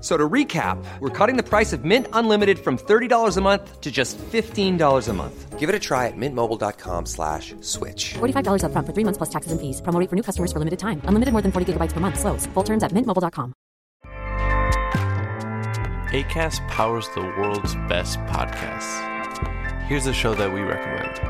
So to recap, we're cutting the price of Mint Unlimited from $30 a month to just $15 a month. Give it a try at mintmobile.com slash switch. $45 upfront for three months plus taxes and fees. Promo for new customers for limited time. Unlimited more than 40 gigabytes per month. Slows. Full terms at mintmobile.com. ACAST powers the world's best podcasts. Here's a show that we recommend.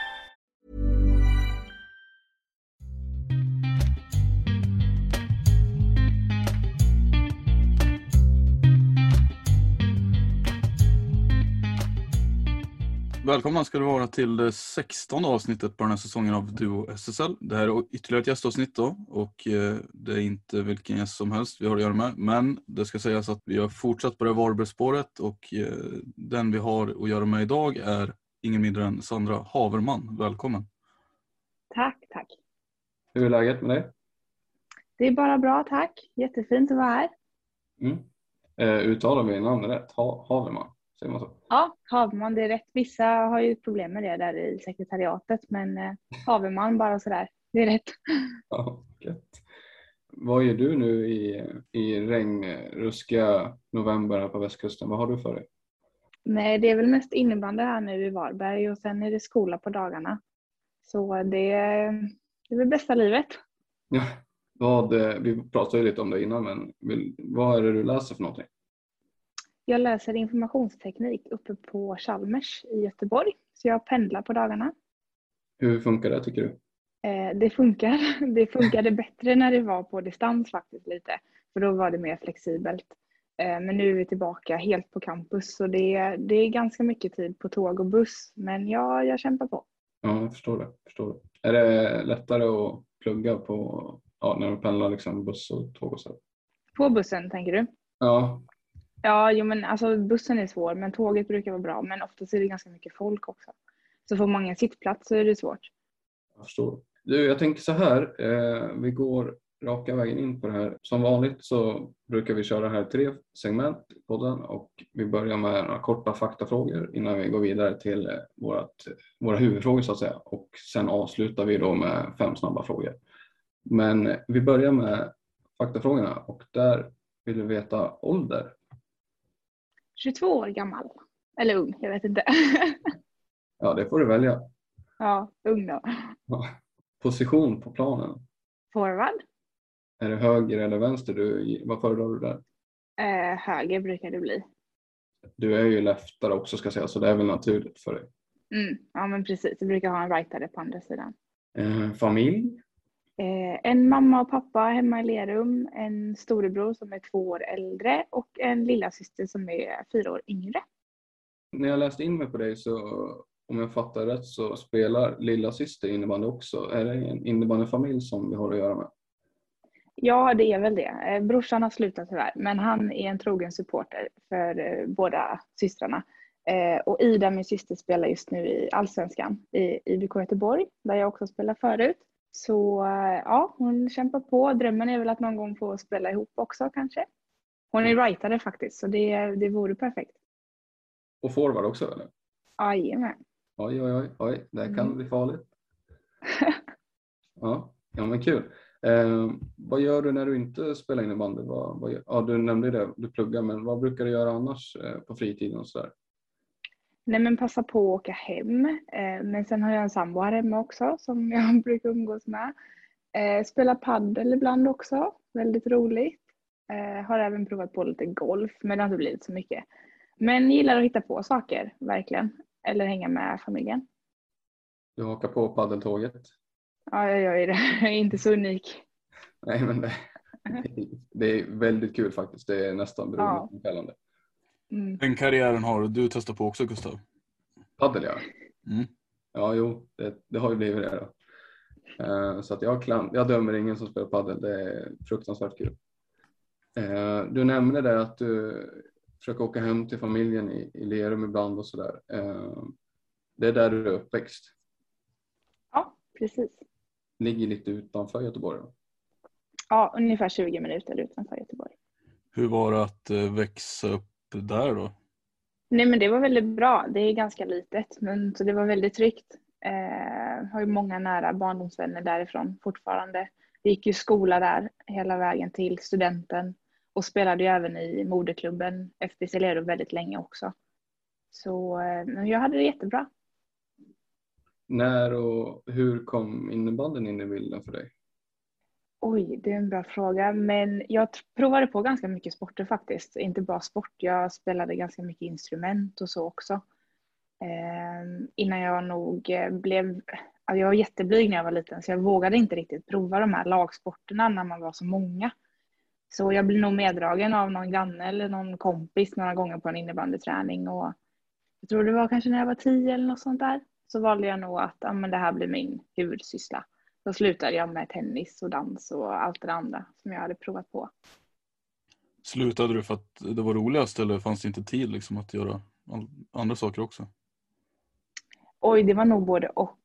Välkomna ska du vara till det 16 avsnittet på den här säsongen av Duo SSL. Det här är ytterligare ett gästavsnitt då och eh, det är inte vilken gäst som helst vi har att göra med. Men det ska sägas att vi har fortsatt på det Varbergsspåret och eh, den vi har att göra med idag är ingen mindre än Sandra Haverman. Välkommen! Tack, tack. Hur är läget med dig? Det är bara bra, tack. Jättefint att vara här. Mm. Eh, uttalar vi namnet rätt? Ha Haverman? Säger man så? Ja, Haverman, det är rätt. Vissa har ju problem med det där i sekretariatet, men eh, Haverman bara sådär. Det är rätt. Ja, gött. Vad gör du nu i, i regnruskiga november här på västkusten? Vad har du för dig? Nej, det är väl mest innebandy här nu i Varberg och sen är det skola på dagarna. Så det, det är väl bästa livet. Ja, vad, eh, vi pratade ju lite om det innan, men vill, vad är det du läser för någonting? Jag läser informationsteknik uppe på Chalmers i Göteborg, så jag pendlar på dagarna. Hur funkar det tycker du? Eh, det funkar. Det funkade bättre när det var på distans faktiskt lite, för då var det mer flexibelt. Eh, men nu är vi tillbaka helt på campus så det, är- det är ganska mycket tid på tåg och buss. Men ja, jag kämpar på. Ja, jag förstår det. Förstår det. Är det lättare att plugga på, ja, när du pendlar liksom buss och tåg och så? På bussen tänker du? Ja, Ja, jo, men alltså bussen är svår men tåget brukar vara bra. Men oftast är det ganska mycket folk också. Så får man ingen sittplats så är det svårt. jag förstår. Du, jag tänker så här. Eh, vi går raka vägen in på det här. Som vanligt så brukar vi köra här tre segment i podden och vi börjar med några korta faktafrågor innan vi går vidare till eh, vårat, våra huvudfrågor så att säga. Och sen avslutar vi då med fem snabba frågor. Men vi börjar med faktafrågorna och där vill vi veta ålder. 22 år gammal. Eller ung, jag vet inte. Ja, det får du välja. ja, ung då. Ja. Position på planen. Forward. Är det höger eller vänster? Du, vad föredrar du där? Eh, höger brukar det bli. Du är ju leftare också ska jag säga, så det är väl naturligt för dig. Mm, ja men precis, jag brukar ha en rightare på andra sidan. Eh, familj? Eh, en mamma och pappa hemma i Lerum, en storebror som är två år äldre och en lilla syster som är fyra år yngre. När jag läste in mig på dig så, om jag fattar rätt, så spelar lilla syster innebandy också. Är det en innebandyfamilj som vi har att göra med? Ja, det är väl det. Eh, brorsan har slutat tyvärr, men han är en trogen supporter för eh, båda systrarna. Och Ida, min syster, spelar just nu i Allsvenskan i IBK Göteborg, där jag också spelar förut. Så eh, ja, hon kämpar på. Drömmen är väl att någon gång få spela ihop också kanske. Hon är rightare faktiskt, så det, det vore perfekt. Och forward också eller? Jajamän. Oj, oj, oj, oj. det kan Mm. bli farligt. Ja, ja men kul. Eh, vad gör du när du inte spelar innebandy? Vad, vad, ja, du nämnde det, du pluggar, men vad brukar du göra annars eh, på fritiden och sådär? Nej men passa på att åka hem. Eh, men sen har jag en sambo här hemma också som jag brukar umgås med. Eh, spela paddel ibland också. Väldigt roligt. Eh, har även provat på lite golf men det har inte blivit så mycket. Men gillar att hitta på saker, verkligen. Eller hänga med familjen. Du hakar på paddeltåget? Ja, jag gör ju det. Jag är inte så unik. Nej, men det, det är väldigt kul faktiskt. Det är nästan Ja. Mm. Den karriären har du testat på också Gustav. Paddel ja. Mm. Ja, jo, det, det har ju blivit det då. Eh, så att jag, klam, jag dömer ingen som spelar paddel. Det är fruktansvärt kul. Eh, du nämnde det att du försöker åka hem till familjen i, i Lerum ibland och sådär. Eh, det är där du är uppväxt. Ja, precis. Ligger lite utanför Göteborg. Då. Ja, ungefär 20 minuter utanför Göteborg. Hur var det att växa upp där då? Nej men det var väldigt bra. Det är ganska litet men så det var väldigt tryggt. Eh, har ju många nära barndomsvänner därifrån fortfarande. Jag gick ju skola där hela vägen till studenten och spelade ju även i moderklubben FBC Lerum väldigt länge också. Så eh, jag hade det jättebra. När och hur kom innebandyn in i bilden för dig? Oj, det är en bra fråga. Men jag provade på ganska mycket sporter faktiskt. Inte bara sport. Jag spelade ganska mycket instrument och så också. Eh, innan jag nog eh, blev... Jag var jätteblyg när jag var liten så jag vågade inte riktigt prova de här lagsporterna när man var så många. Så jag blev nog meddragen av någon granne eller någon kompis några gånger på en innebandyträning. Och jag tror det var kanske när jag var tio eller något sånt där. Så valde jag nog att ah, men det här blir min huvudsyssla. Då slutade jag med tennis och dans och allt det andra som jag hade provat på. Slutade du för att det var roligast eller fanns det inte tid liksom att göra andra saker också? Oj, det var nog både och.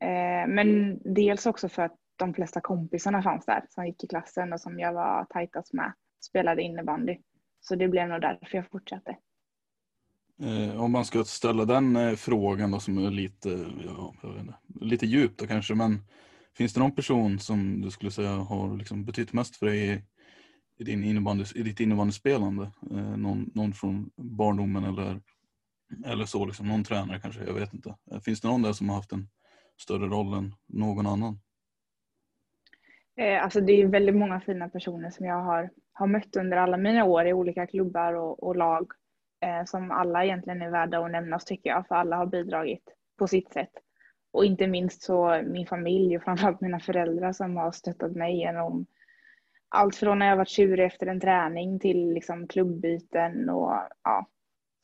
Eh, men dels också för att de flesta kompisarna fanns där som gick i klassen och som jag var tajtast med spelade innebandy. Så det blev nog därför jag fortsatte. Eh, om man ska ställa den eh, frågan då som är lite, ja, inte, lite djup då kanske, men finns det någon person som du skulle säga har liksom betytt mest för dig i, i, din innebandy, i ditt innebandyspelande? Eh, någon, någon från barndomen eller, eller så, liksom, någon tränare kanske, jag vet inte. Eh, finns det någon där som har haft en större roll än någon annan? Eh, alltså det är väldigt många fina personer som jag har, har mött under alla mina år i olika klubbar och, och lag. Eh, som alla egentligen är värda att nämnas tycker jag, för alla har bidragit på sitt sätt. Och inte minst så min familj och framförallt mina föräldrar som har stöttat mig genom allt från när jag varit tjurig efter en träning till liksom klubbyten och ja.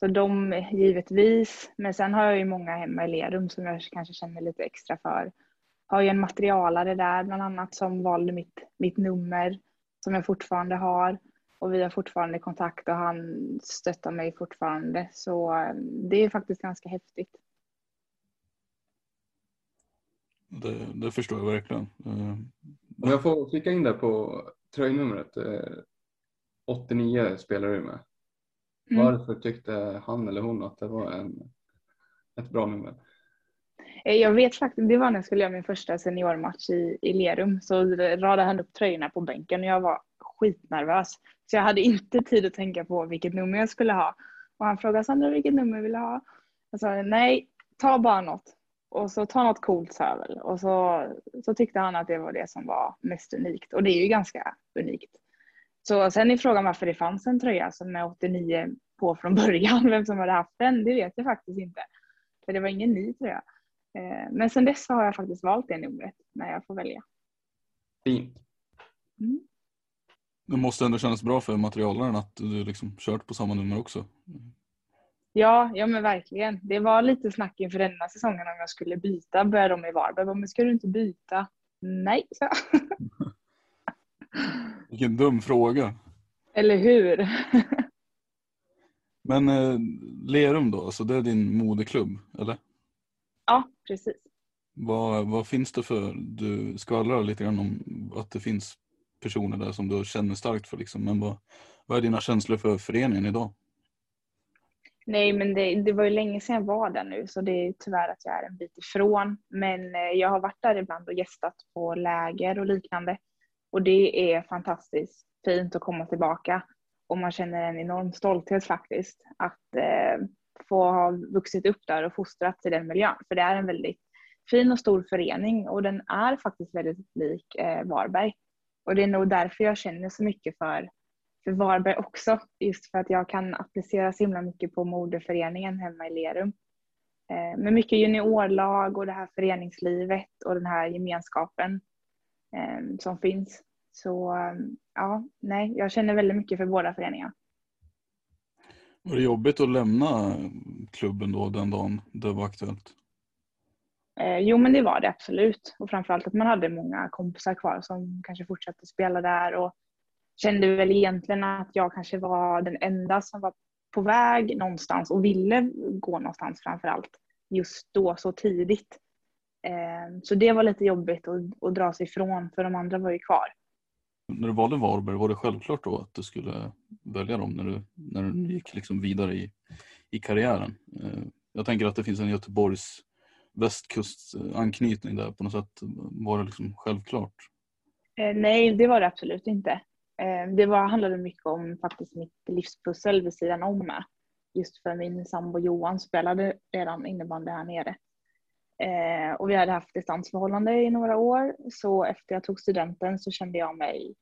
Så de givetvis. Men sen har jag ju många hemma i Lerum som jag kanske känner lite extra för. Har ju en materialare där bland annat som valde mitt, mitt nummer som jag fortfarande har. Och vi har fortfarande kontakt och han stöttar mig fortfarande. Så eh, det är faktiskt ganska häftigt. Det, det förstår jag verkligen. Eh, Om jag får flika in där på tröjnumret. Eh, 89 spelar du med. Mm. Varför tyckte han eller hon att det var en, ett bra nummer? Eh, Jag vet faktiskt, det var när jag skulle göra min första seniormatch i, i Lerum. Så radade han upp tröjorna på bänken och jag var skitnervös. Så jag hade inte tid att tänka på vilket nummer jag skulle ha. Och han frågade Sandra vilket nummer vill du ha? Jag sa nej, ta bara något. Och så ta något coolt väl. Och så, så tyckte han att det var det som var mest unikt. Och det är ju ganska unikt. Så sen är frågan varför det fanns en tröja som med 89 på från början. Vem som hade haft den, det vet jag faktiskt inte. För det var ingen ny tröja. Eh, Men sen dess har jag faktiskt valt det numret när jag får välja. Fint. Mm. Det måste ändå kännas bra för materialaren att du liksom kört på samma nummer också. Ja, ja men verkligen. Det var lite snack inför denna säsongen om jag skulle byta. Började de i Varberg. Men ska du inte byta? Nej, så. Vilken dum fråga. Eller hur? Men eh, Lerum då, alltså det är din moderklubb, eller? ja, precis. Vad, vad finns det för, du skvallrar lite grann om att det finns personer där som du känner starkt för. Liksom. Men vad, vad är dina känslor för föreningen idag? Nej, men det, det var ju länge sedan jag var där nu så det är tyvärr att jag är en bit ifrån. Men eh, jag har varit där ibland och gästat på läger och liknande. Och det är fantastiskt fint att komma tillbaka. Och man känner en enorm stolthet faktiskt att eh, få ha vuxit upp där och fostrats i den miljön. För det är en väldigt fin och stor förening och den är faktiskt väldigt lik eh, Varberg. Och det är nog därför jag känner så mycket för, för Varberg också. Just för att jag kan applicera så himla mycket på moderföreningen hemma i Lerum. Eh, med mycket juniorlag och det här föreningslivet och den här gemenskapen eh, som finns. Så eh, ja, nej, jag känner väldigt mycket för båda föreningarna. Var det jobbigt att lämna klubben då den dagen det var aktuellt? Jo, men det var det absolut. Och framförallt att man hade många kompisar kvar som kanske fortsatte spela där och kände väl egentligen att jag kanske var den enda som var på väg någonstans och ville gå någonstans framförallt just då så tidigt. Eh, så det var lite jobbigt att, att dra sig ifrån för de andra var ju kvar. När du valde Varberg, var det självklart då att du skulle välja dem när du, när du gick liksom vidare i, i karriären? Eh, jag tänker att det finns en Göteborgs västkustanknytning där på något sätt. Var det liksom självklart? Eh, nej, det var det absolut inte. Eh, det var, handlade mycket om faktiskt mitt livspussel vid sidan om med. Just för min sambo Johan spelade redan innebandy här nere. Eh, och vi hade haft distansförhållande i några år så efter jag tog studenten så kände jag mig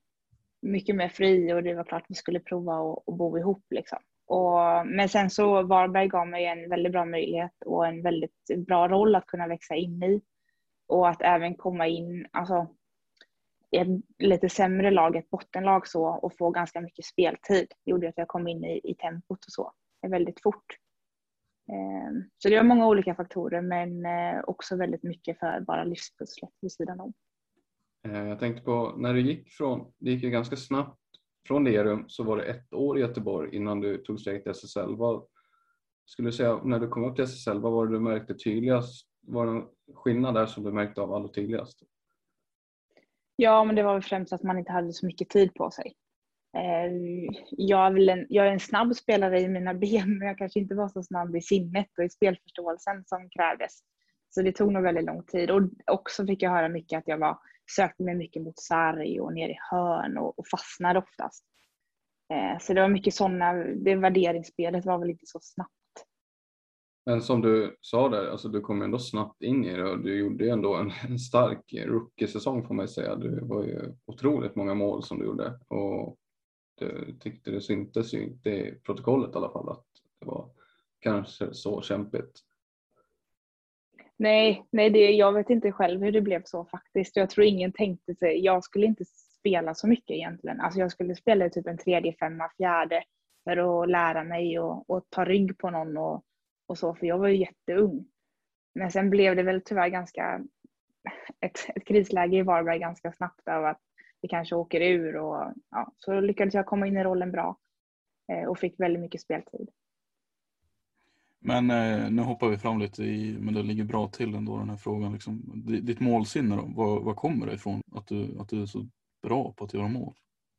mycket mer fri och det var klart att vi skulle prova att bo ihop liksom. Och, men sen så Varberg gav mig en väldigt bra möjlighet och en väldigt bra roll att kunna växa in i. Och att även komma in alltså, ett lite sämre lag, ett bottenlag så, och få ganska mycket speltid. Det gjorde att jag kom in i, i tempot och så väldigt fort. Ehm, så det var många olika faktorer men eh, också väldigt mycket för bara livspusslet vid sidan om. Eh, jag tänkte på när du gick från, det gick ju ganska snabbt från Lerum så var det ett år i Göteborg innan du tog steget till SSL. Vad skulle du säga när du kom upp till SSL, vad var det du märkte tydligast? Var det någon skillnad där som du märkte av allra tydligast? Ja, men det var väl främst att man inte hade så mycket tid på sig. Eh, jag är, en, jag är en snabb spelare i mina ben, men jag kanske inte var så snabb i sinnet och i spelförståelsen som krävdes. Så det tog nog väldigt lång tid och också fick jag höra mycket att jag var sökte mig mycket mot sarg och ner i hörn och, och fastnade oftast. Eh, så det var mycket sådana, det värderingsspelet var väl inte så snabbt. Men som du sa där, alltså du kom ändå snabbt in i det och du gjorde ändå en, en stark rookie-säsong får man säga. Det var ju otroligt många mål som du gjorde och det tyckte det syntes ju inte i protokollet i alla fall att det var kanske så kämpigt. Nej, nej det, jag vet inte själv hur det blev så faktiskt. Jag tror ingen tänkte sig, jag skulle inte spela så mycket egentligen. Alltså jag skulle spela typ en tredje, femma, fjärde för att lära mig och, och ta rygg på någon och, och så, för jag var ju jätteung. Men sen blev det väl tyvärr ganska ett, ett krisläge i Varberg ganska snabbt av att vi kanske åker ur och ja, så lyckades jag komma in i rollen bra eh, och fick väldigt mycket speltid. Men eh, nu hoppar vi fram lite i, men det ligger bra till ändå den här frågan. Liksom. Ditt målsinne då, var, var kommer det ifrån? Att du, att du är så bra på att göra mål?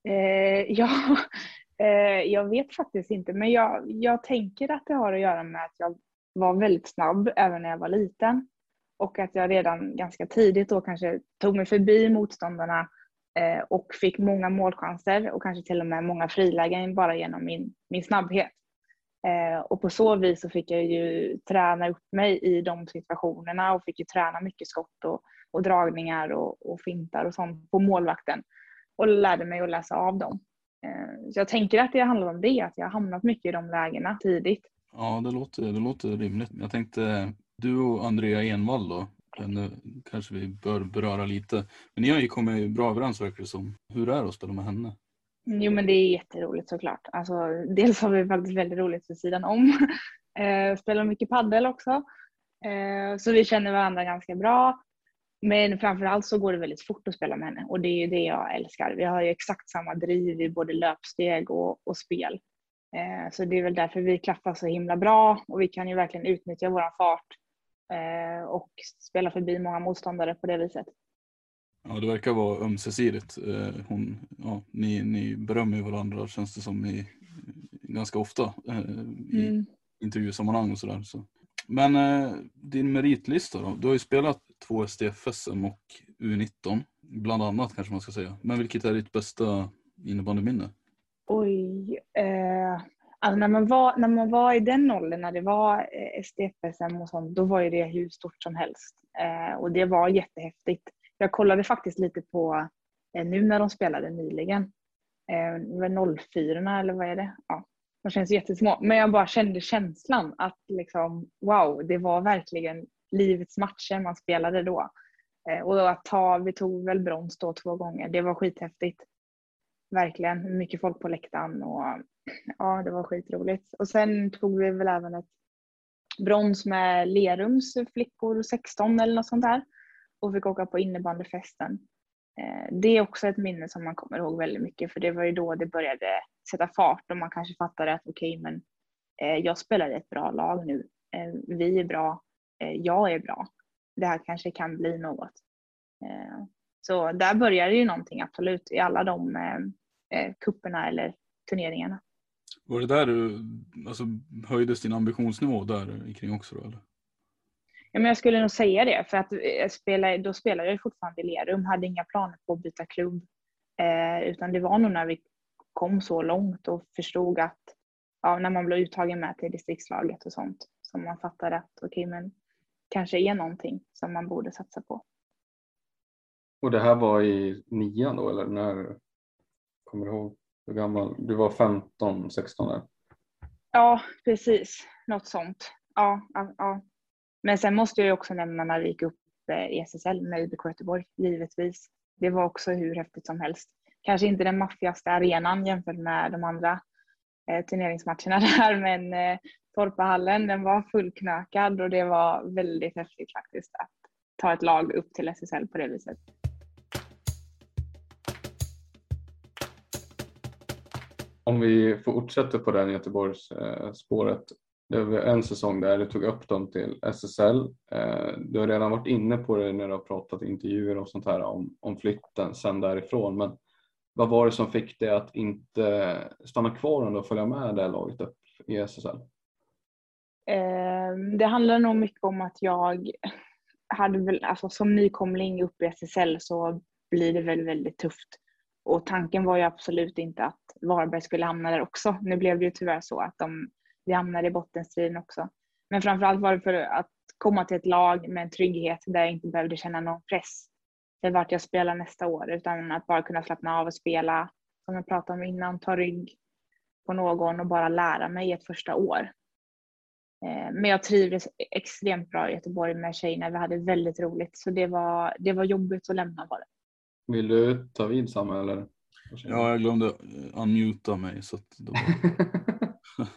Eh, ja, Eh, jag vet faktiskt inte, men jag, jag tänker att det har att göra med att jag var väldigt snabb även när jag var liten. Och att jag redan ganska tidigt då kanske tog mig förbi motståndarna eh, och fick många målchanser och kanske till och med många frilägen bara genom min, min snabbhet. Eh, och på så vis så fick jag ju träna upp mig i de situationerna och fick ju träna mycket skott och, och dragningar och, och fintar och sånt på målvakten. Och lärde mig att läsa av dem. Eh, så jag tänker att det handlar om det, att jag har hamnat mycket i de lägena tidigt. Ja, det låter, det låter rimligt. Jag tänkte, du och Andrea Envall då, den kanske vi bör beröra lite. Men ni har ju kommit bra överens verkar det som. Hur är det att spela med henne? Jo men det är jätteroligt såklart. Alltså, dels har vi faktiskt väldigt roligt vid sidan om. Eh, spelar mycket paddel också. Eh, så vi känner varandra ganska bra. Men framförallt så går det väldigt fort att spela med henne och det är ju det jag älskar. Vi har ju exakt samma driv i både löpsteg och, och spel. Eh, så det är väl därför vi klaffar så himla bra och vi kan ju verkligen utnyttja vår fart eh, och spela förbi många motståndare på det viset. Ja, det verkar vara ömsesidigt. Eh, hon, ja, ni, ni berömmer ju varandra känns det som i, ganska ofta eh, i Mm. intervjusammanhang och sådär. Så. Men eh, din meritlista då? Du har ju spelat två SDFSM och U19 bland annat kanske man ska säga. Men vilket är ditt bästa innebandyminne? Oj. Eh, alltså när, man var, när man var i den åldern, när det var eh, SDFSM och sånt, då var ju det hur stort som helst. Eh, och det var jättehäftigt. Jag kollade faktiskt lite på eh, nu när de spelade nyligen. Eh, det 04 eller vad är det? Ja, de känns jättesmå. Men jag bara kände känslan att liksom, wow, det var verkligen livets matcher man spelade då. Eh, och att ta, vi tog väl brons då två gånger. Det var skithäftigt. Verkligen. Mycket folk på läktaren och ja, det var skitroligt. Och sen tog vi väl även ett brons med Lerums flickor 16 eller något sånt där. Och fick åka på innebandyfesten. Eh, det är också ett minne som man kommer ihåg väldigt mycket för det var ju då det började sätta fart och man kanske fattade att okej men eh, jag spelar i ett bra lag nu. Vi är bra. Eh, Jag är bra. Det här kanske kan bli något. Eh, Så där började ju någonting absolut i alla de eh, kupperna eller turneringarna. Var det där du, alltså höjdes din ambitionsnivå där kring också då eller? Ja, men jag skulle nog säga det, för att jag spelade, då spelade jag fortfarande i Lerum, hade inga planer på att byta klubb. Eh, utan det var nog när vi kom så långt och förstod att, ja, när man blev uttagen med till distriktslaget och sånt, som man fattade att okej, men kanske är någonting som man borde satsa på. Och det här var i nian då eller när? Kommer du ihåg hur gammal? Du var 15, 16 där. Ja, precis. Något sånt. Ja, ja, ja. Men sen måste jag ju också nämna när vi gick upp eh, i SSL med IBK Göteborg, givetvis. Det var också hur häftigt som helst. Kanske inte den maffigaste arenan jämfört med de andra eh, turneringsmatcherna där, men eh, Torpahallen den var fullknökad och det var väldigt häftigt faktiskt att ta ett lag upp till SSL på det viset. Om vi fortsätter på den Göteborgs spåret. Det var en säsong där du tog upp dem till SSL. Eh, du har redan varit inne på det när du har pratat i intervjuer och sånt här om, om flytten sen därifrån. Men vad var det som fick dig att inte stanna kvar och följa med det laget upp i SSL? Eh, Det handlar nog mycket om att jag hade väl, alltså som nykomling upp i SSL så blir det väl väldigt tufft. Och tanken var ju absolut inte att Varberg skulle hamna där också. Nu blev det ju tyvärr så att de, vi hamnade i bottenstriden också. Men framförallt var det för att komma till ett lag med en trygghet där jag inte behövde känna någon press för vart jag spelar nästa år. Utan att bara kunna slappna av och spela, som jag pratade om innan, ta rygg på någon och bara lära mig ett första år. Eh, Men jag trivdes extremt bra i Göteborg med tjejerna. Vi hade väldigt roligt. Så det var, det var jobbigt att lämna bara. Vill du ta vid Samuel? Eller? Ja, jag glömde unmuta mig så att det, var,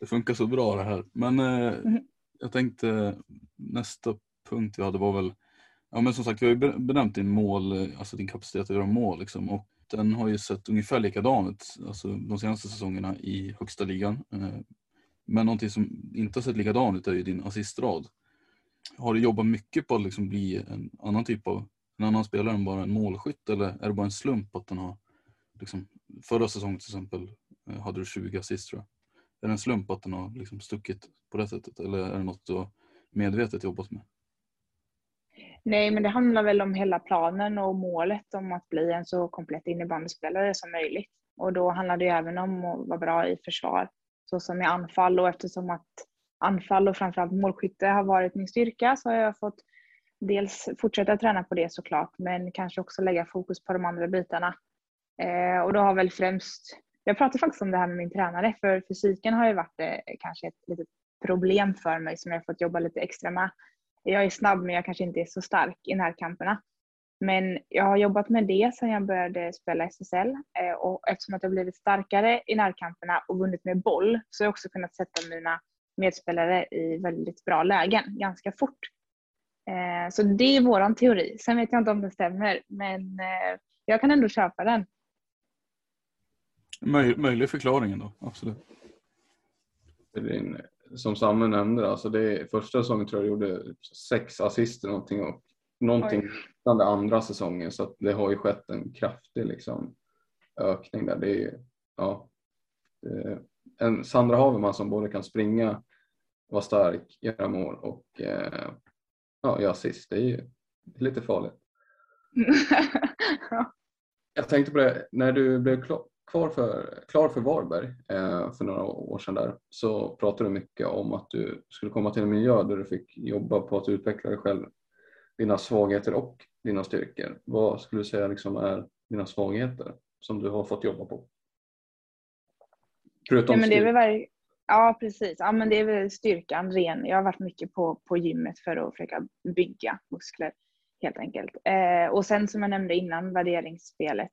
det funkar så bra det här. Men eh, Mhm. jag tänkte nästa punkt vi hade var väl, ja men som sagt vi har ju be- benämnt din mål, eh, alltså din kapacitet att göra mål liksom och den har ju sett ungefär likadan ut alltså de senaste säsongerna i högsta ligan. Eh, men någonting som inte har sett likadan ut är ju din assistrad. Har du jobbat mycket på att liksom bli en annan typ av, en annan spelare än bara en målskytt eller är det bara en slump att den har, liksom, förra säsongen till exempel eh, hade du 20 assist tror jag. Är det en slump att den har liksom stuckit på det sättet eller är det något du har medvetet jobbat med? Nej, men det handlar väl om hela planen och målet om att bli en så komplett innebandyspelare som möjligt. Och då handlar det ju även om att vara bra i försvar, så som i anfall. Och eftersom att anfall och framförallt målskytte har varit min styrka så har jag fått dels fortsätta träna på det såklart, men kanske också lägga fokus på de andra bitarna. Eh, och då har väl främst, jag pratade faktiskt om det här med min tränare, för fysiken har ju varit eh, kanske ett litet problem för mig som jag har fått jobba lite extra med. Jag är snabb men jag kanske inte är så stark i närkamperna. Men jag har jobbat med det sedan jag började spela SSL eh, och eftersom att jag blivit starkare i närkamperna och vunnit med boll så har jag också kunnat sätta mina medspelare i väldigt bra lägen ganska fort. Eh, Så det är våran teori. Sen vet jag inte om det stämmer men eh, jag kan ändå köpa den. Möj, möjlig förklaring ändå, absolut. Som Samuel nämnde, alltså det är, första säsongen tror jag gjorde sex assist eller någonting och någonting det andra säsongen så att det har ju skett en kraftig liksom, ökning där. Det är, ja, det, en Sandra Haverman som både kan springa, vara stark, göra mål och eh, ja, göra assist. Det är ju lite farligt. Jag tänkte på det, när du blev klar för, klar för Varberg eh, för några år sedan där så pratade du mycket om att du skulle komma till en miljö där du fick jobba på att utveckla dig själv, dina svagheter och dina styrkor. Vad skulle du säga liksom är dina svagheter som du har fått jobba på? Förutom ja, men det är väl Ja, precis. Ja, men det är väl styrkan ren. Jag har varit mycket på, på gymmet för att försöka bygga muskler helt enkelt. Eh, och sen som jag nämnde innan, värderingsspelet.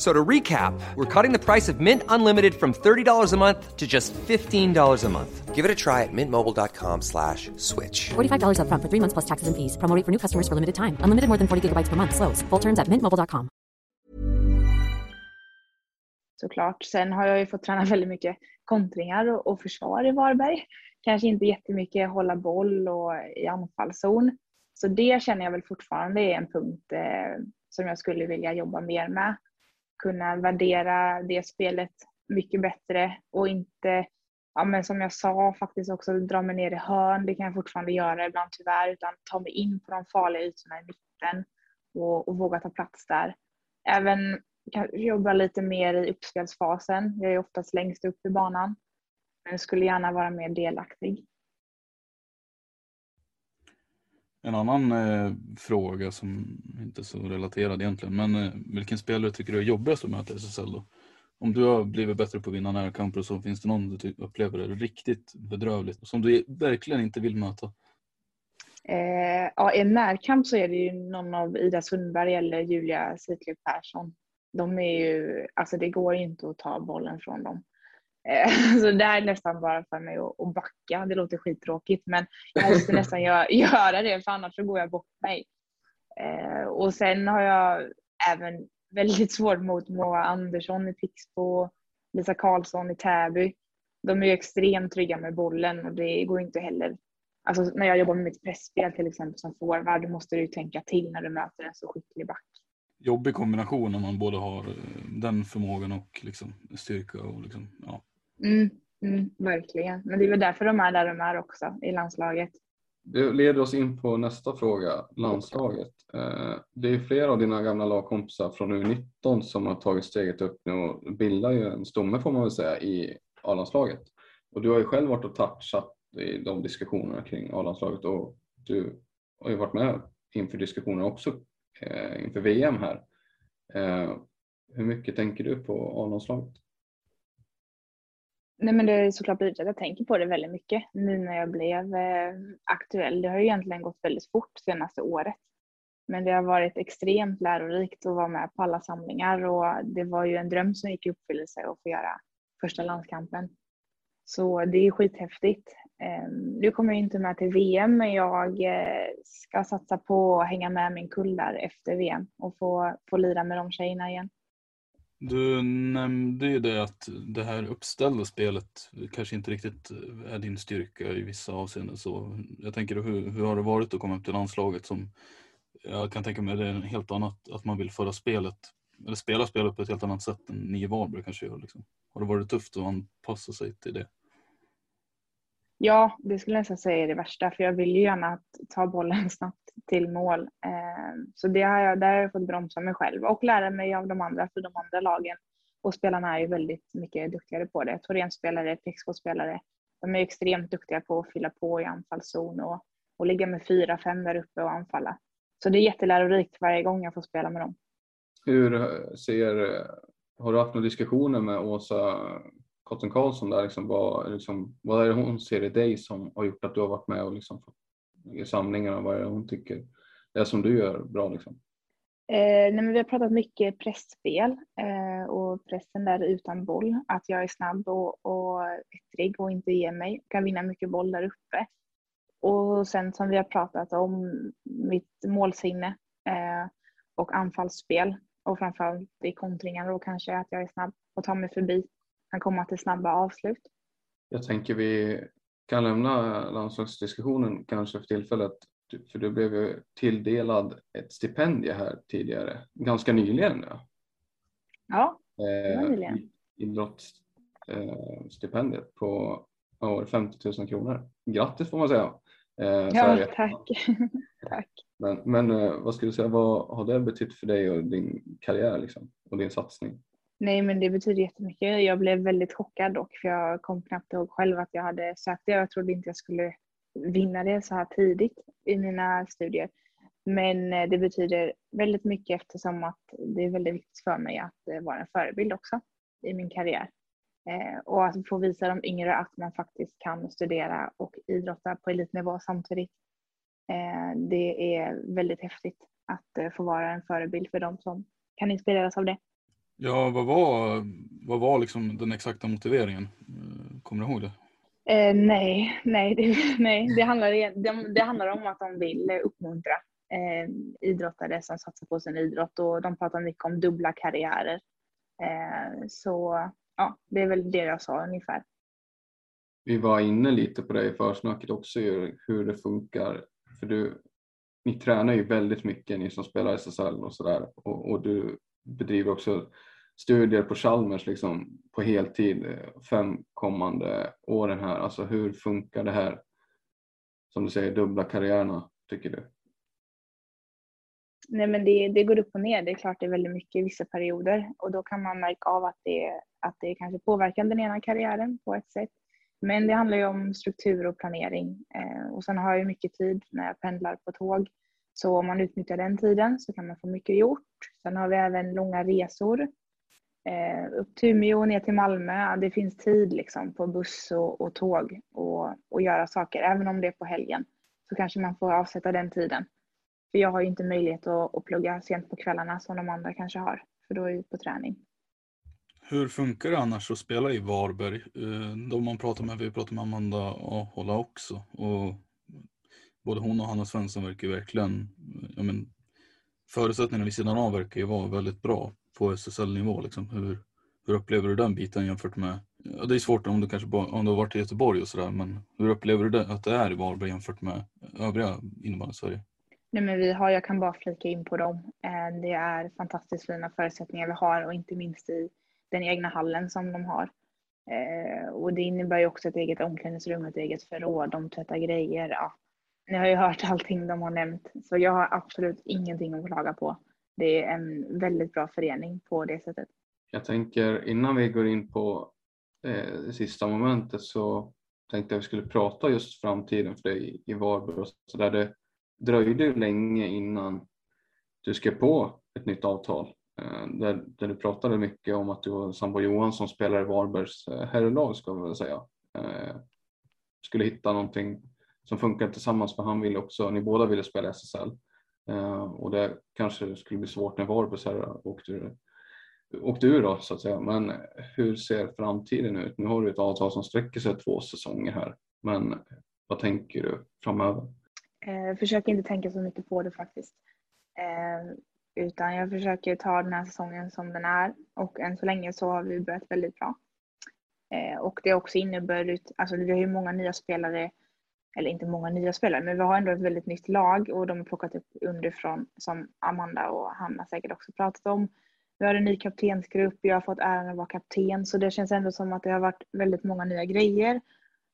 So to recap, we're cutting the price of Mint Unlimited from $30 a month to just $15 a month. Give it a try at mintmobile.com slash switch. $45 up front for three months plus taxes and fees. Promo for new customers for limited time. Unlimited more than 40 gigabytes per month. Slows. Full terms at mintmobile.com. Såklart. Sen har jag ju fått träna väldigt mycket kontringar och, och försvar i Varberg. Kanske inte jättemycket hålla boll och i anfallszon. Så det känner jag väl fortfarande är en punkt eh, som jag skulle vilja jobba mer med kunna värdera det spelet mycket bättre och inte, ja men som jag sa, faktiskt också dra mig ner i hörn. Det kan jag fortfarande göra ibland tyvärr, utan ta mig in på de farliga ytorna i mitten och, och våga ta plats där. Även jobba lite mer i uppspelsfasen. Jag är oftast längst upp i banan. Men skulle gärna vara mer delaktig. En annan eh, fråga som inte är så relaterad egentligen, men eh, vilken spelare tycker du är jobbigast att möta i SSL då? Om du har blivit bättre på att vinna närkamper så finns det någon du typ upplever är riktigt bedrövligt som du verkligen inte vill möta? Eh, ja, I en närkamp så är det ju någon av Ida Sundberg eller Julia Sitley Persson. De är ju, alltså det går inte att ta bollen från dem. Eh, så det är nästan bara för mig att backa. Det låter skittråkigt men jag måste nästan göra det för annars så går jag bort mig. Eh, och sen har jag även väldigt svårt mot Moa Andersson i Pixbo, Lisa Karlsson i Täby. De är ju extremt trygga med bollen och det går inte heller. Alltså när jag jobbar med mitt pressspel till exempel som forward måste du tänka till när du möter en så skicklig back. Jobbig kombination om man både har eh, den förmågan och liksom styrka och liksom, ja, Mm, mm, verkligen. Men det är väl därför de är där de är också i landslaget. Det leder oss in på nästa fråga, landslaget. Eh, det är flera av dina gamla lagkompisar från U19 som har tagit steget upp nu och bildar ju en stomme får man väl säga i A-landslaget. Och du har ju själv varit och touchat i de diskussionerna kring A-landslaget och du har ju varit med inför diskussioner också eh, inför VM här. Eh, hur mycket tänker du på A-landslaget? Nej men det är såklart blivit att jag tänker på det väldigt mycket nu när jag blev eh, aktuell. Det har ju egentligen gått väldigt fort senaste året. Men det har varit extremt lärorikt att vara med på alla samlingar och det var ju en dröm som gick i uppfyllelse att få göra första landskampen. Så det är skithäftigt. Ehm, nu kommer jag inte med till VM men jag eh, ska satsa på att hänga med min kull där efter VM och få, få lira med de tjejerna igen. Du nämnde ju det att det här uppställda spelet kanske inte riktigt är din styrka i vissa avseenden. Så jag tänker hur, hur har det varit att komma upp till landslaget som jag kan tänka mig det är en helt annat att man vill föra spelet eller spela spelet på ett helt annat sätt än ni i Varberg kanske gör. Liksom. Har det varit tufft att anpassa sig till det? Ja, det skulle jag nästan säga är det värsta för jag vill ju gärna ta bollen snabbt till mål. Ehm, så det har jag, där har jag fått bromsa mig själv och lära mig av de andra, för de andra lagen Och spelarna är ju väldigt mycket duktigare på det. Torén-spelare, Pixbo-spelare, de är extremt duktiga på att fylla på i anfallszon och, och ligga med fyra, fem där uppe och anfalla. Så det är jättelärorikt varje gång jag får spela med dem. Hur ser, har du haft några diskussioner med Åsa Cotton Karlsson där? Liksom, vad, liksom, vad är det hon ser i dig som har gjort att du har varit med och liksom, i samlingarna? Vad är det hon tycker det som du gör bra? Liksom? Eh, nej, men vi har pratat mycket pressspel eh, och pressen där utan boll. Att jag är snabb och, och ettrig och inte ger mig. Kan vinna mycket boll där uppe. Och sen som vi har pratat om mitt målsinne eh, och anfallsspel och framförallt i kontringar då kanske att jag är snabb och tar mig förbi. Kan komma till snabba avslut. Jag tänker vi kan lämna landslagsdiskussionen kanske för tillfället för du blev ju tilldelad ett stipendium här tidigare, ganska nyligen. Ja, ja det var nyligen. Eh, idrottsstipendiet eh, på oh, 50 000 kronor. Grattis får man säga. Eh, ja, tack. tack. Men, men eh, vad skulle du säga, vad har det betytt för dig och din karriär liksom, och din satsning? Nej, men det betyder jättemycket. Jag blev väldigt chockad dock, för jag kom knappt ihåg själv att jag hade sökt det. Jag trodde inte jag skulle vinna det så här tidigt i mina studier. Men eh, det betyder väldigt mycket eftersom att det är väldigt viktigt för mig att eh, vara en förebild också i min karriär. Eh, och att få visa de yngre att man faktiskt kan studera och idrotta på elitnivå samtidigt. Det är väldigt häftigt att få vara en förebild för de som kan inspireras av det. Ja, vad var, vad var liksom den exakta motiveringen? Kommer du ihåg det? Eh, nej, nej, det, nej det, handlar, det, det, handlar om att de vill uppmuntra eh, idrottare som satsar på sin idrott och de pratar mycket om dubbla karriärer. Eh, så ja, det är väl det jag sa ungefär. Vi var inne lite på det i försnacket också, hur det funkar. För du, ni tränar ju väldigt mycket, ni som spelar SSL och sådär. Och, och du bedriver också studier på Chalmers liksom på heltid eh, fem kommande åren här. Alltså hur funkar det här? Som du säger, dubbla karriärerna tycker du? Nej men det, det går upp och ner. Det är klart det är väldigt mycket i vissa perioder och då kan man märka av att det, att det kanske påverkar den ena karriären på ett sätt. Men det handlar ju om struktur och planering eh, och sen har jag mycket tid när jag pendlar på tåg. Så om man utnyttjar den tiden så kan man få mycket gjort. Sen har vi även långa resor eh, upp till Umeå och ner till Malmö. Det finns tid liksom på buss och, och tåg och, och göra saker. Även om det är på helgen så kanske man får avsätta den tiden. För jag har ju inte möjlighet att, att plugga sent på kvällarna som de andra kanske har. För då är jag på träning. Hur funkar det annars att spela i Varberg? Eh, de man pratar med, vi pratar med Amanda Ahola också. Och både hon och Hanna Svensson verkar verkligen, eh, ja men, förutsättningarna vid sidan av verkar ju vara väldigt bra på SSL-nivå. Liksom. Hur, hur upplever du den biten jämfört med, ja, det är svårt om du kanske om du har varit i Göteborg och sådär, men hur upplever du det, att det är i Varberg jämfört med övriga innebandy-Sverige? Nej, men vi har, jag kan bara flika in på dem. Eh, det är fantastiskt fina förutsättningar vi har och inte minst i den egna hallen som de har. Eh, och det innebär ju också ett eget omklädningsrum, ett eget förråd, de tvättar grejer. Ja. Ni har ju hört allting de har nämnt, så jag har absolut ingenting att klaga på det är en väldigt bra förening på det sättet. Jag tänker innan vi går in på eh, det sista momentet så tänkte jag vi skulle prata just framtiden för dig i Varberg. Så där det dröjde ju länge innan du skrev på ett nytt avtal. Eh, där, där, du pratade mycket om att du och Sambo Johansson spelar i Varbergs eh, herrlag ska vi väl säga. Eh, skulle hitta någonting som funkar tillsammans för han ville också, ni båda ville spela SSL. Eh, och det kanske skulle bli svårt när Varbergs herrar åkte, åkte ur då så att säga. Men hur ser framtiden ut? Nu har du ett avtal som sträcker sig två säsonger här. Men vad tänker du framöver? Eh, försöker inte tänka så mycket på det faktiskt. Eh, utan jag försöker ta den här säsongen som den är och än så länge så har vi börjat väldigt bra. Eh, och det har också inneburit, alltså vi har ju många nya spelare eller inte många nya spelare, men vi har ändå ett väldigt nytt lag och de har plockat upp underifrån som Amanda och Hanna säkert också pratat om. Vi har en ny kaptensgrupp, jag har fått äran att vara kapten så det känns ändå som att det har varit väldigt många nya grejer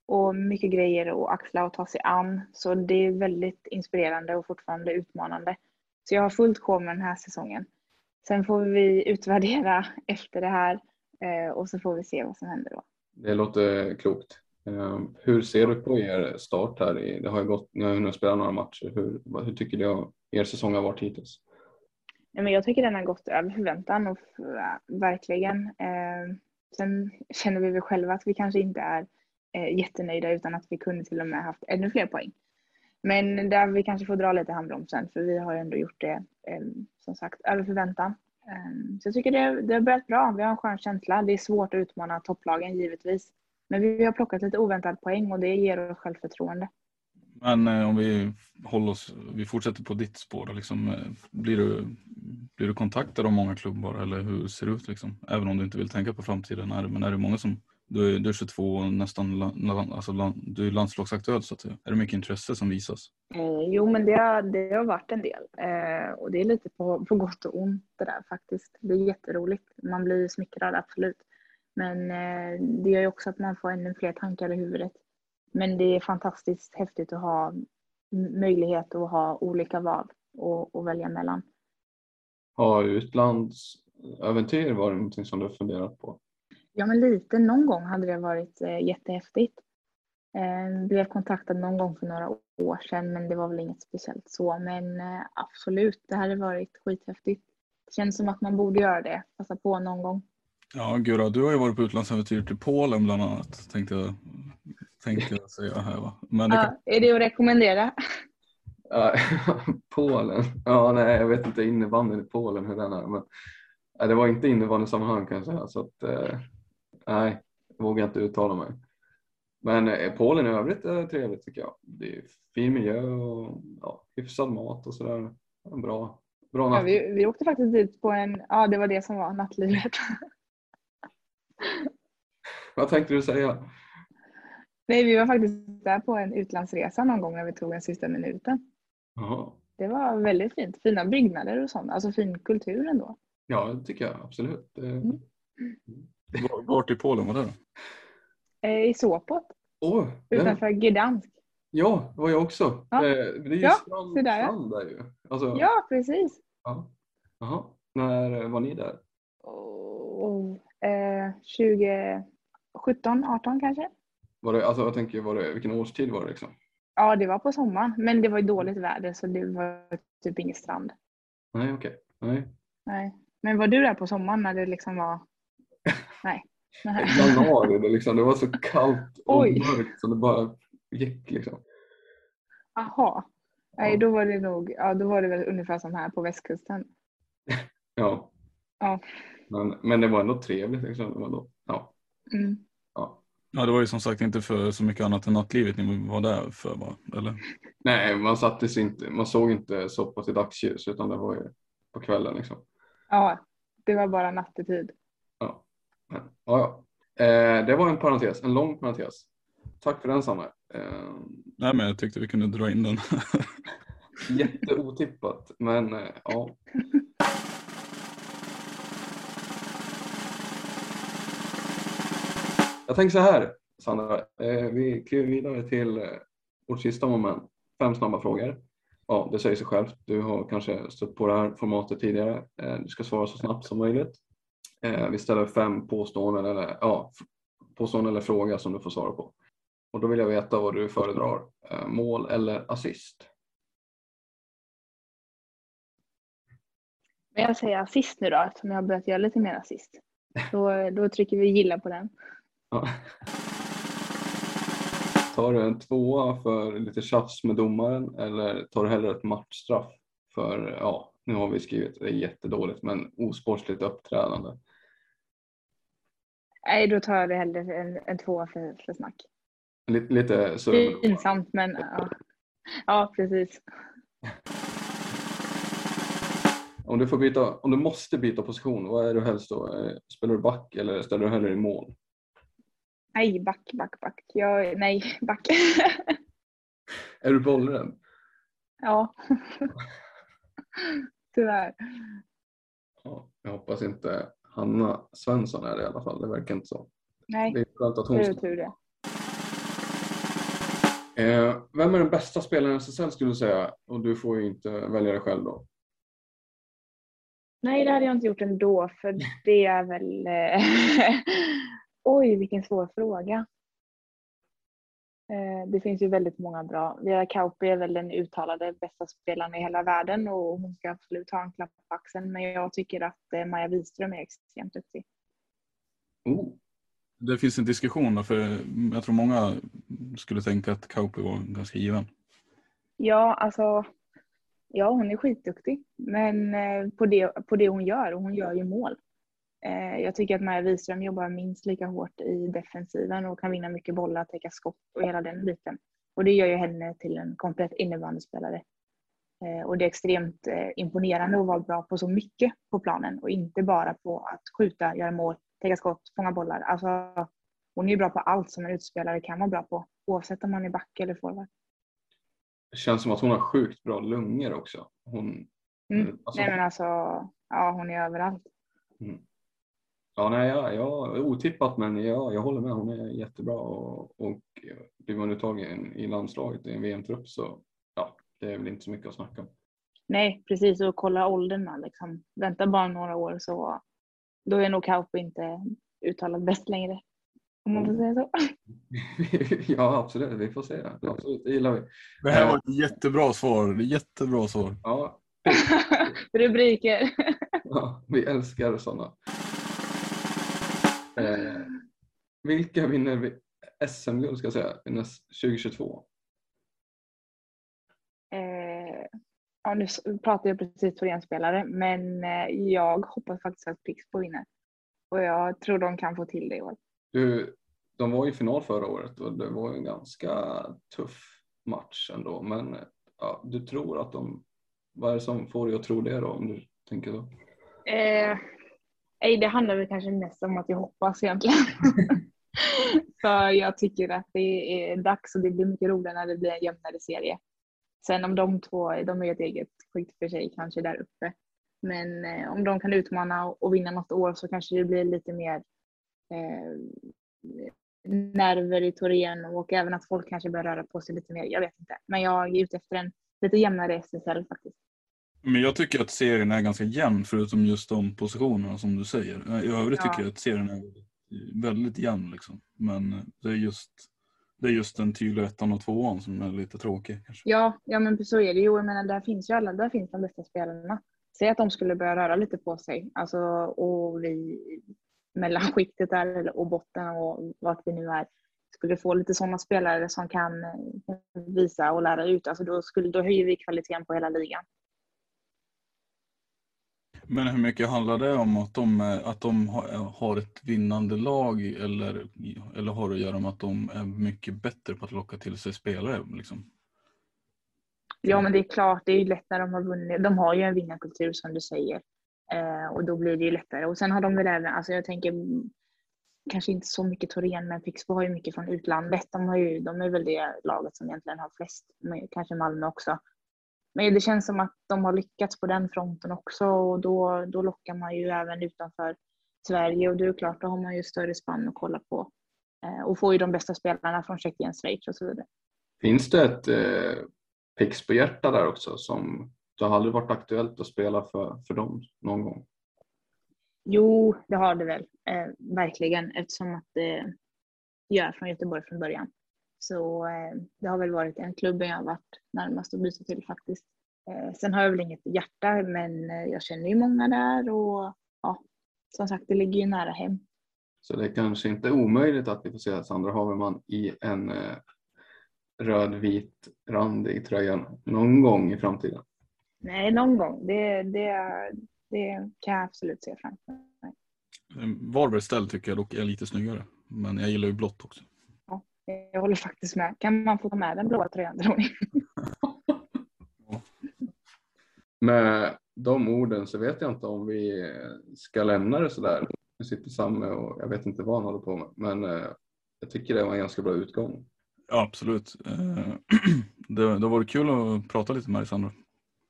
och mycket grejer att axla och ta sig an. Så det är väldigt inspirerande och fortfarande utmanande. Så jag har fullt sjå med den här säsongen. Sen får vi utvärdera efter det här eh, och så får vi se vad som händer då. Det låter klokt. Ehm, hur ser du på er start här? I, det har ju gått, ni har hunnit spela några matcher. Hur, hur tycker du att er säsong har varit hittills? Ja, men jag tycker den har gått över förväntan och eh, verkligen. Eh, sen känner vi väl själva att vi kanske inte är eh, jättenöjda utan att vi kunde till och med haft ännu fler poäng. Men där vi kanske får dra lite handbromsen för vi har ju ändå gjort det eh, som sagt över förväntan. Eh, så jag tycker det, det har börjat bra. Vi har en skön känsla. Det är svårt att utmana topplagen givetvis. Men vi har plockat lite oväntad poäng och det ger oss självförtroende. Men eh, om vi håller oss, vi fortsätter på ditt spår. Liksom, eh, blir, du, blir du kontaktad av många klubbar eller hur ser det ut? Liksom? Även om du inte vill tänka på framtiden. Är, men är det många som, du är, du är 22 och nästan alltså, du är landslagsaktuell så att säga. Är det mycket intresse som visas? Eh, jo, men det har, det har varit en del. Eh, och det är lite på, på gott och ont det där faktiskt. Det är jätteroligt. Man blir smickrad, absolut. Men eh, det gör ju också att man får ännu fler tankar i huvudet. Men det är fantastiskt häftigt att ha möjlighet att ha olika val och, och välja mellan. Har utlandsäventyr varit någonting som du funderat på? Ja, men lite. Någon gång hade det varit eh, jättehäftigt. Eh, blev kontaktad någon gång för några år sedan, men det var väl inget speciellt så. Men absolut, det hade varit skithäftigt. Det känns som att man borde göra det, passa på någon gång. Ja, Gura, du har ju varit på utlandsäventyr till Polen bland annat. Tänkte jag, tänkte jag säga här va. Men det kan, Ja, är det att rekommendera? Ja, Polen? Ja, nej, jag vet inte innebandyn i Polen hur den är. Men, nej, det var inte innebandysammanhang kan jag säga. Så att, eh, nej, jag vågar inte uttala mig. Men eh, Polen i övrigt är trevligt tycker jag. Det är fin miljö och ja, hyfsad mat och sådär. En Bra, bra Ja, natt. vi, vi åkte faktiskt dit på en, ja det var det som var nattlivet. Vad tänkte du säga? Nej, vi var faktiskt där på en utlandsresa någon gång när vi tog den sista minuten. Jaha. Det var väldigt fint. Fina byggnader och sånt. Alltså fin kultur ändå. Ja, det tycker jag absolut. Det- Mm. var- vart i Polen var det då? Eh, I Sopot, den- utanför Gdansk. ja, det var jag också. Ja. Eh, Det är ju Ja, strand, där, ja. strand där ju. Alltså, Ja, precis. ja. När var ni där? Oh, eh, 2017, 18 kanske? Var det, alltså jag tänker, var det, vilken årstid var det liksom? Ja, det var på sommaren. Men det var ju dåligt väder så det var typ ingen strand. Nej, okej. Nej. Nej. Men var du där på sommaren när det liksom var... Nej. Nej. Januari, det, liksom, det var så kallt och Oj. mörkt så det bara gick liksom. Jaha. Nej, då var det nog, ja då var det väl ungefär som här på västkusten. Ja. Ja. Men, men det var ändå trevligt liksom. Det var ändå, ja. Mm. ja. Ja, det var ju som sagt inte för så mycket annat än nattlivet ni var där för va? Eller? Nej, man inte, man såg inte soppa till dagsljus utan det var ju på kvällen liksom. Ja, det var bara nattetid. Ja, men, ja, ja. Eh, det var en parentes, en lång parentes. Tack för den Sanne. Eh, Nej, men jag tyckte vi kunde dra in den. jätteotippat, men eh, ja. Jag tänker så här, Sandra. Eh, vi kliver vidare till eh, vårt sista moment. Fem snabba frågor. Ja, det säger sig självt. Du har kanske stött på det här formatet tidigare. Eh, du ska svara så snabbt som möjligt. Eh, vi ställer fem påståenden eller, ja, påståenden eller fråga som du får svara på. Och då vill jag veta vad du föredrar. Eh, mål eller assist? Men jag säger assist nu då eftersom jag har börjat göra lite mer assist. Då, då trycker vi gilla på den. Ja. Tar du en tvåa för lite tjafs med domaren eller tar du hellre ett matchstraff för, ja, nu har vi skrivit, det är jättedåligt, men osportsligt uppträdande. Nej, då tar jag det hellre en, en tvåa för, för snack. Lite, lite domaren. Pinsamt men ja. Ja, precis. Om du, får byta, om du måste byta position, vad är du helst då? Eh, Spelar du back eller ställer du hellre i mål? Nej, back, back, back. Jag, nej, back. Är du bollrädd? ja. Tyvärr. Ja, jag hoppas inte Hanna Svensson är det i alla fall, det verkar inte så. Nej, Det är skönt att det hon är ska tur det. Eh, vem är den bästa spelaren i SSL skulle du säga? Och du får ju inte välja det själv då. Nej, det hade jag inte gjort ändå, för det är väl... Oj, vilken svår fråga. Eh, Det finns ju väldigt många bra. Vera Kauppi är väl den uttalade bästa spelaren i hela världen och hon ska absolut ha en klapp på axeln. Men jag tycker att eh, Maja Wiström är extremt duktig. Oh, Det finns en diskussion för jag tror många skulle tänka att Kauppi var ganska given. Ja, alltså. Ja, hon är skitduktig. Men eh, på det, på det hon gör, och hon gör ju mål. Eh, Jag tycker att Maja Wiström jobbar minst lika hårt i defensiven och kan vinna mycket bollar, täcka skott och hela den biten. Och det gör ju henne till en komplett innebandyspelare. Eh, Och det är extremt eh, imponerande att vara bra på så mycket på planen och inte bara på att skjuta, göra mål, täcka skott, fånga bollar. Alltså, hon är ju bra på allt som en utspelare kan vara bra på, oavsett om man är back eller forward. det känns som att hon har sjukt bra lungor också. Hon, Mm. alltså, Nej men alltså, ja hon är överallt. Ja, nej, ja, ja, otippat men ja, jag håller med. Hon är jättebra och, och blir man uttagen i landslaget i en VM-trupp så ja, det är väl inte så mycket att snacka om. Nej precis, och kolla åldern man liksom. Vänta bara några år så då är nog Kauppi inte uttalad bäst längre. Om man får säga så. ja, absolut. Vi får se. Absolut, det gillar vi. Det här var ett jättebra svar. Jättebra svar. Ja, Rubriker. ja vi älskar sådana. Eh, vilka vinner vi SM-guld ska jag säga näst- 2022? Eh, ja, nu pratar jag precis Thorén-spelare, men eh, jag hoppas faktiskt att Pixbo vinner. Och jag tror de kan få till det i år. Du, de var i final förra året och det var en ganska tuff match ändå. Men ja, du tror att de, vad är det som får dig att tro det då om du tänker så? Eh, nej, det handlar väl kanske mest om att jag hoppas egentligen. För jag tycker att det är dags och det blir mycket roligare när det blir en jämnare serie. Sen om de två, de är ett eget skikt för sig kanske där uppe. Men eh, om de kan utmana och, och vinna något år så kanske det blir lite mer eh, nerver i Torén och även att folk kanske börjar röra på sig lite mer. Jag vet inte. Men jag är ute efter en lite jämnare SSL faktiskt. Men jag tycker att serien är ganska jämn förutom just de positionerna som du säger. I övrigt Ja. tycker jag att serien är väldigt jämn. Liksom. Men det är just, det är just den tydliga ettan och tvåan som är lite tråkig. Kanske. Ja, ja men så är det ju. Jag menar, där finns ju alla, där finns de bästa spelarna. Säg att de skulle börja röra lite på sig. Alltså, och vi mellanskiktet där eller- och botten och vart vi nu är skulle få lite sådana spelare som kan visa och lära ut. Alltså då, skulle, då höjer vi kvaliteten på hela ligan. Men hur mycket handlar det om att de, eh, att de eh, har, ett vinnande lag eller, eller har det att göra med att de är mycket bättre på att locka till sig spelare? Liksom? Ja, men det är klart, det är ju lätt när de har vunnit. De har ju en vinnarkultur som du säger. Eh, och då blir det ju lättare. Och sen har de väl även, alltså jag tänker kanske inte så mycket Torén, men Pixbo har ju mycket från utlandet. De, har ju, de är väl det laget som egentligen har flest, kanske Malmö också. Men det känns som att de har lyckats på den fronten också och då, då lockar man ju även utanför Sverige och det är klart, då har man ju större spann att kolla på. Eh, och får ju de bästa spelarna från Tjeckien, Schweiz och så vidare. Finns det ett eh, pix på hjärta där också som det har aldrig varit aktuellt att spela för, för dem någon gång? Jo, det har det väl. Eh, verkligen, eftersom att det jag är från Göteborg från början. Så eh, det har väl varit en klubb jag har varit närmast att byta till faktiskt. Eh, sen har jag väl inget hjärta, men eh, jag känner ju många där och ja, som sagt, det ligger ju nära hem. Så det är kanske inte omöjligt att vi får se Sandra Haverman i en eh, rödvit randig tröja någon gång i framtiden. Nej, någon gång. Det, det, det kan jag absolut se framför mig. Varbergs ställ tycker jag dock är lite snyggare. Men jag gillar ju blått också. Ja, jag håller faktiskt med. Kan man få ta med den blåa tröjan, tror ni? Med de orden så vet jag inte om vi ska lämna det sådär. Nu sitter Samme och jag vet inte vad han håller på med. Men eh, jag tycker det var en ganska bra utgång. Ja, absolut. Eh, det, det var kul att prata lite med dig Sandra.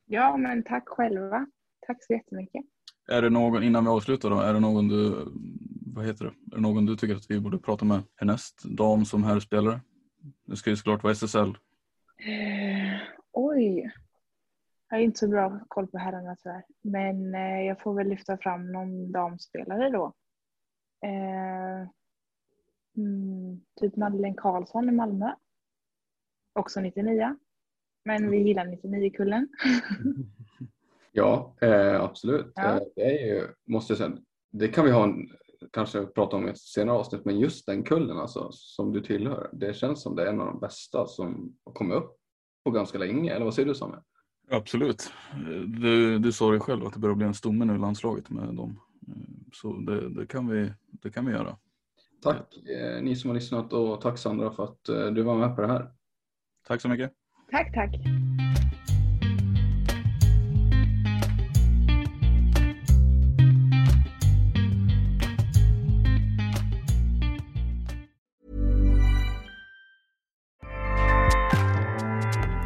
Ja, men tack själva. Tack så jättemycket. Är det någon, innan vi avslutar då, är det någon du, vad heter det, är det någon du tycker att vi borde prata med härnäst? Dam som herrspelare? Det ska ju såklart vara SSL. Eh, oj. Jag har inte så bra koll på herrarna tyvärr. Men eh, jag får väl lyfta fram någon damspelare då. Eh, mm, typ Madeleine Karlsson i Malmö. Också 99. Men vi gillar 99-kullen. Ja, eh, absolut. Ja. Eh, det är ju, måste jag säga, det kan vi ha en, kanske prata om i ett senare avsnitt, men just den kullen alltså, som du tillhör, det känns som det är en av de bästa som har kommit upp på ganska länge, eller vad säger du Samuel? Absolut. Du, du sa det själv att det börjar bli en stomme nu i landslaget med dem. Så det, det, kan, vi, det kan vi göra. Tack eh, ni som har lyssnat och tack Sandra för att eh, du var med på det här. Tack så mycket. Tack, tack.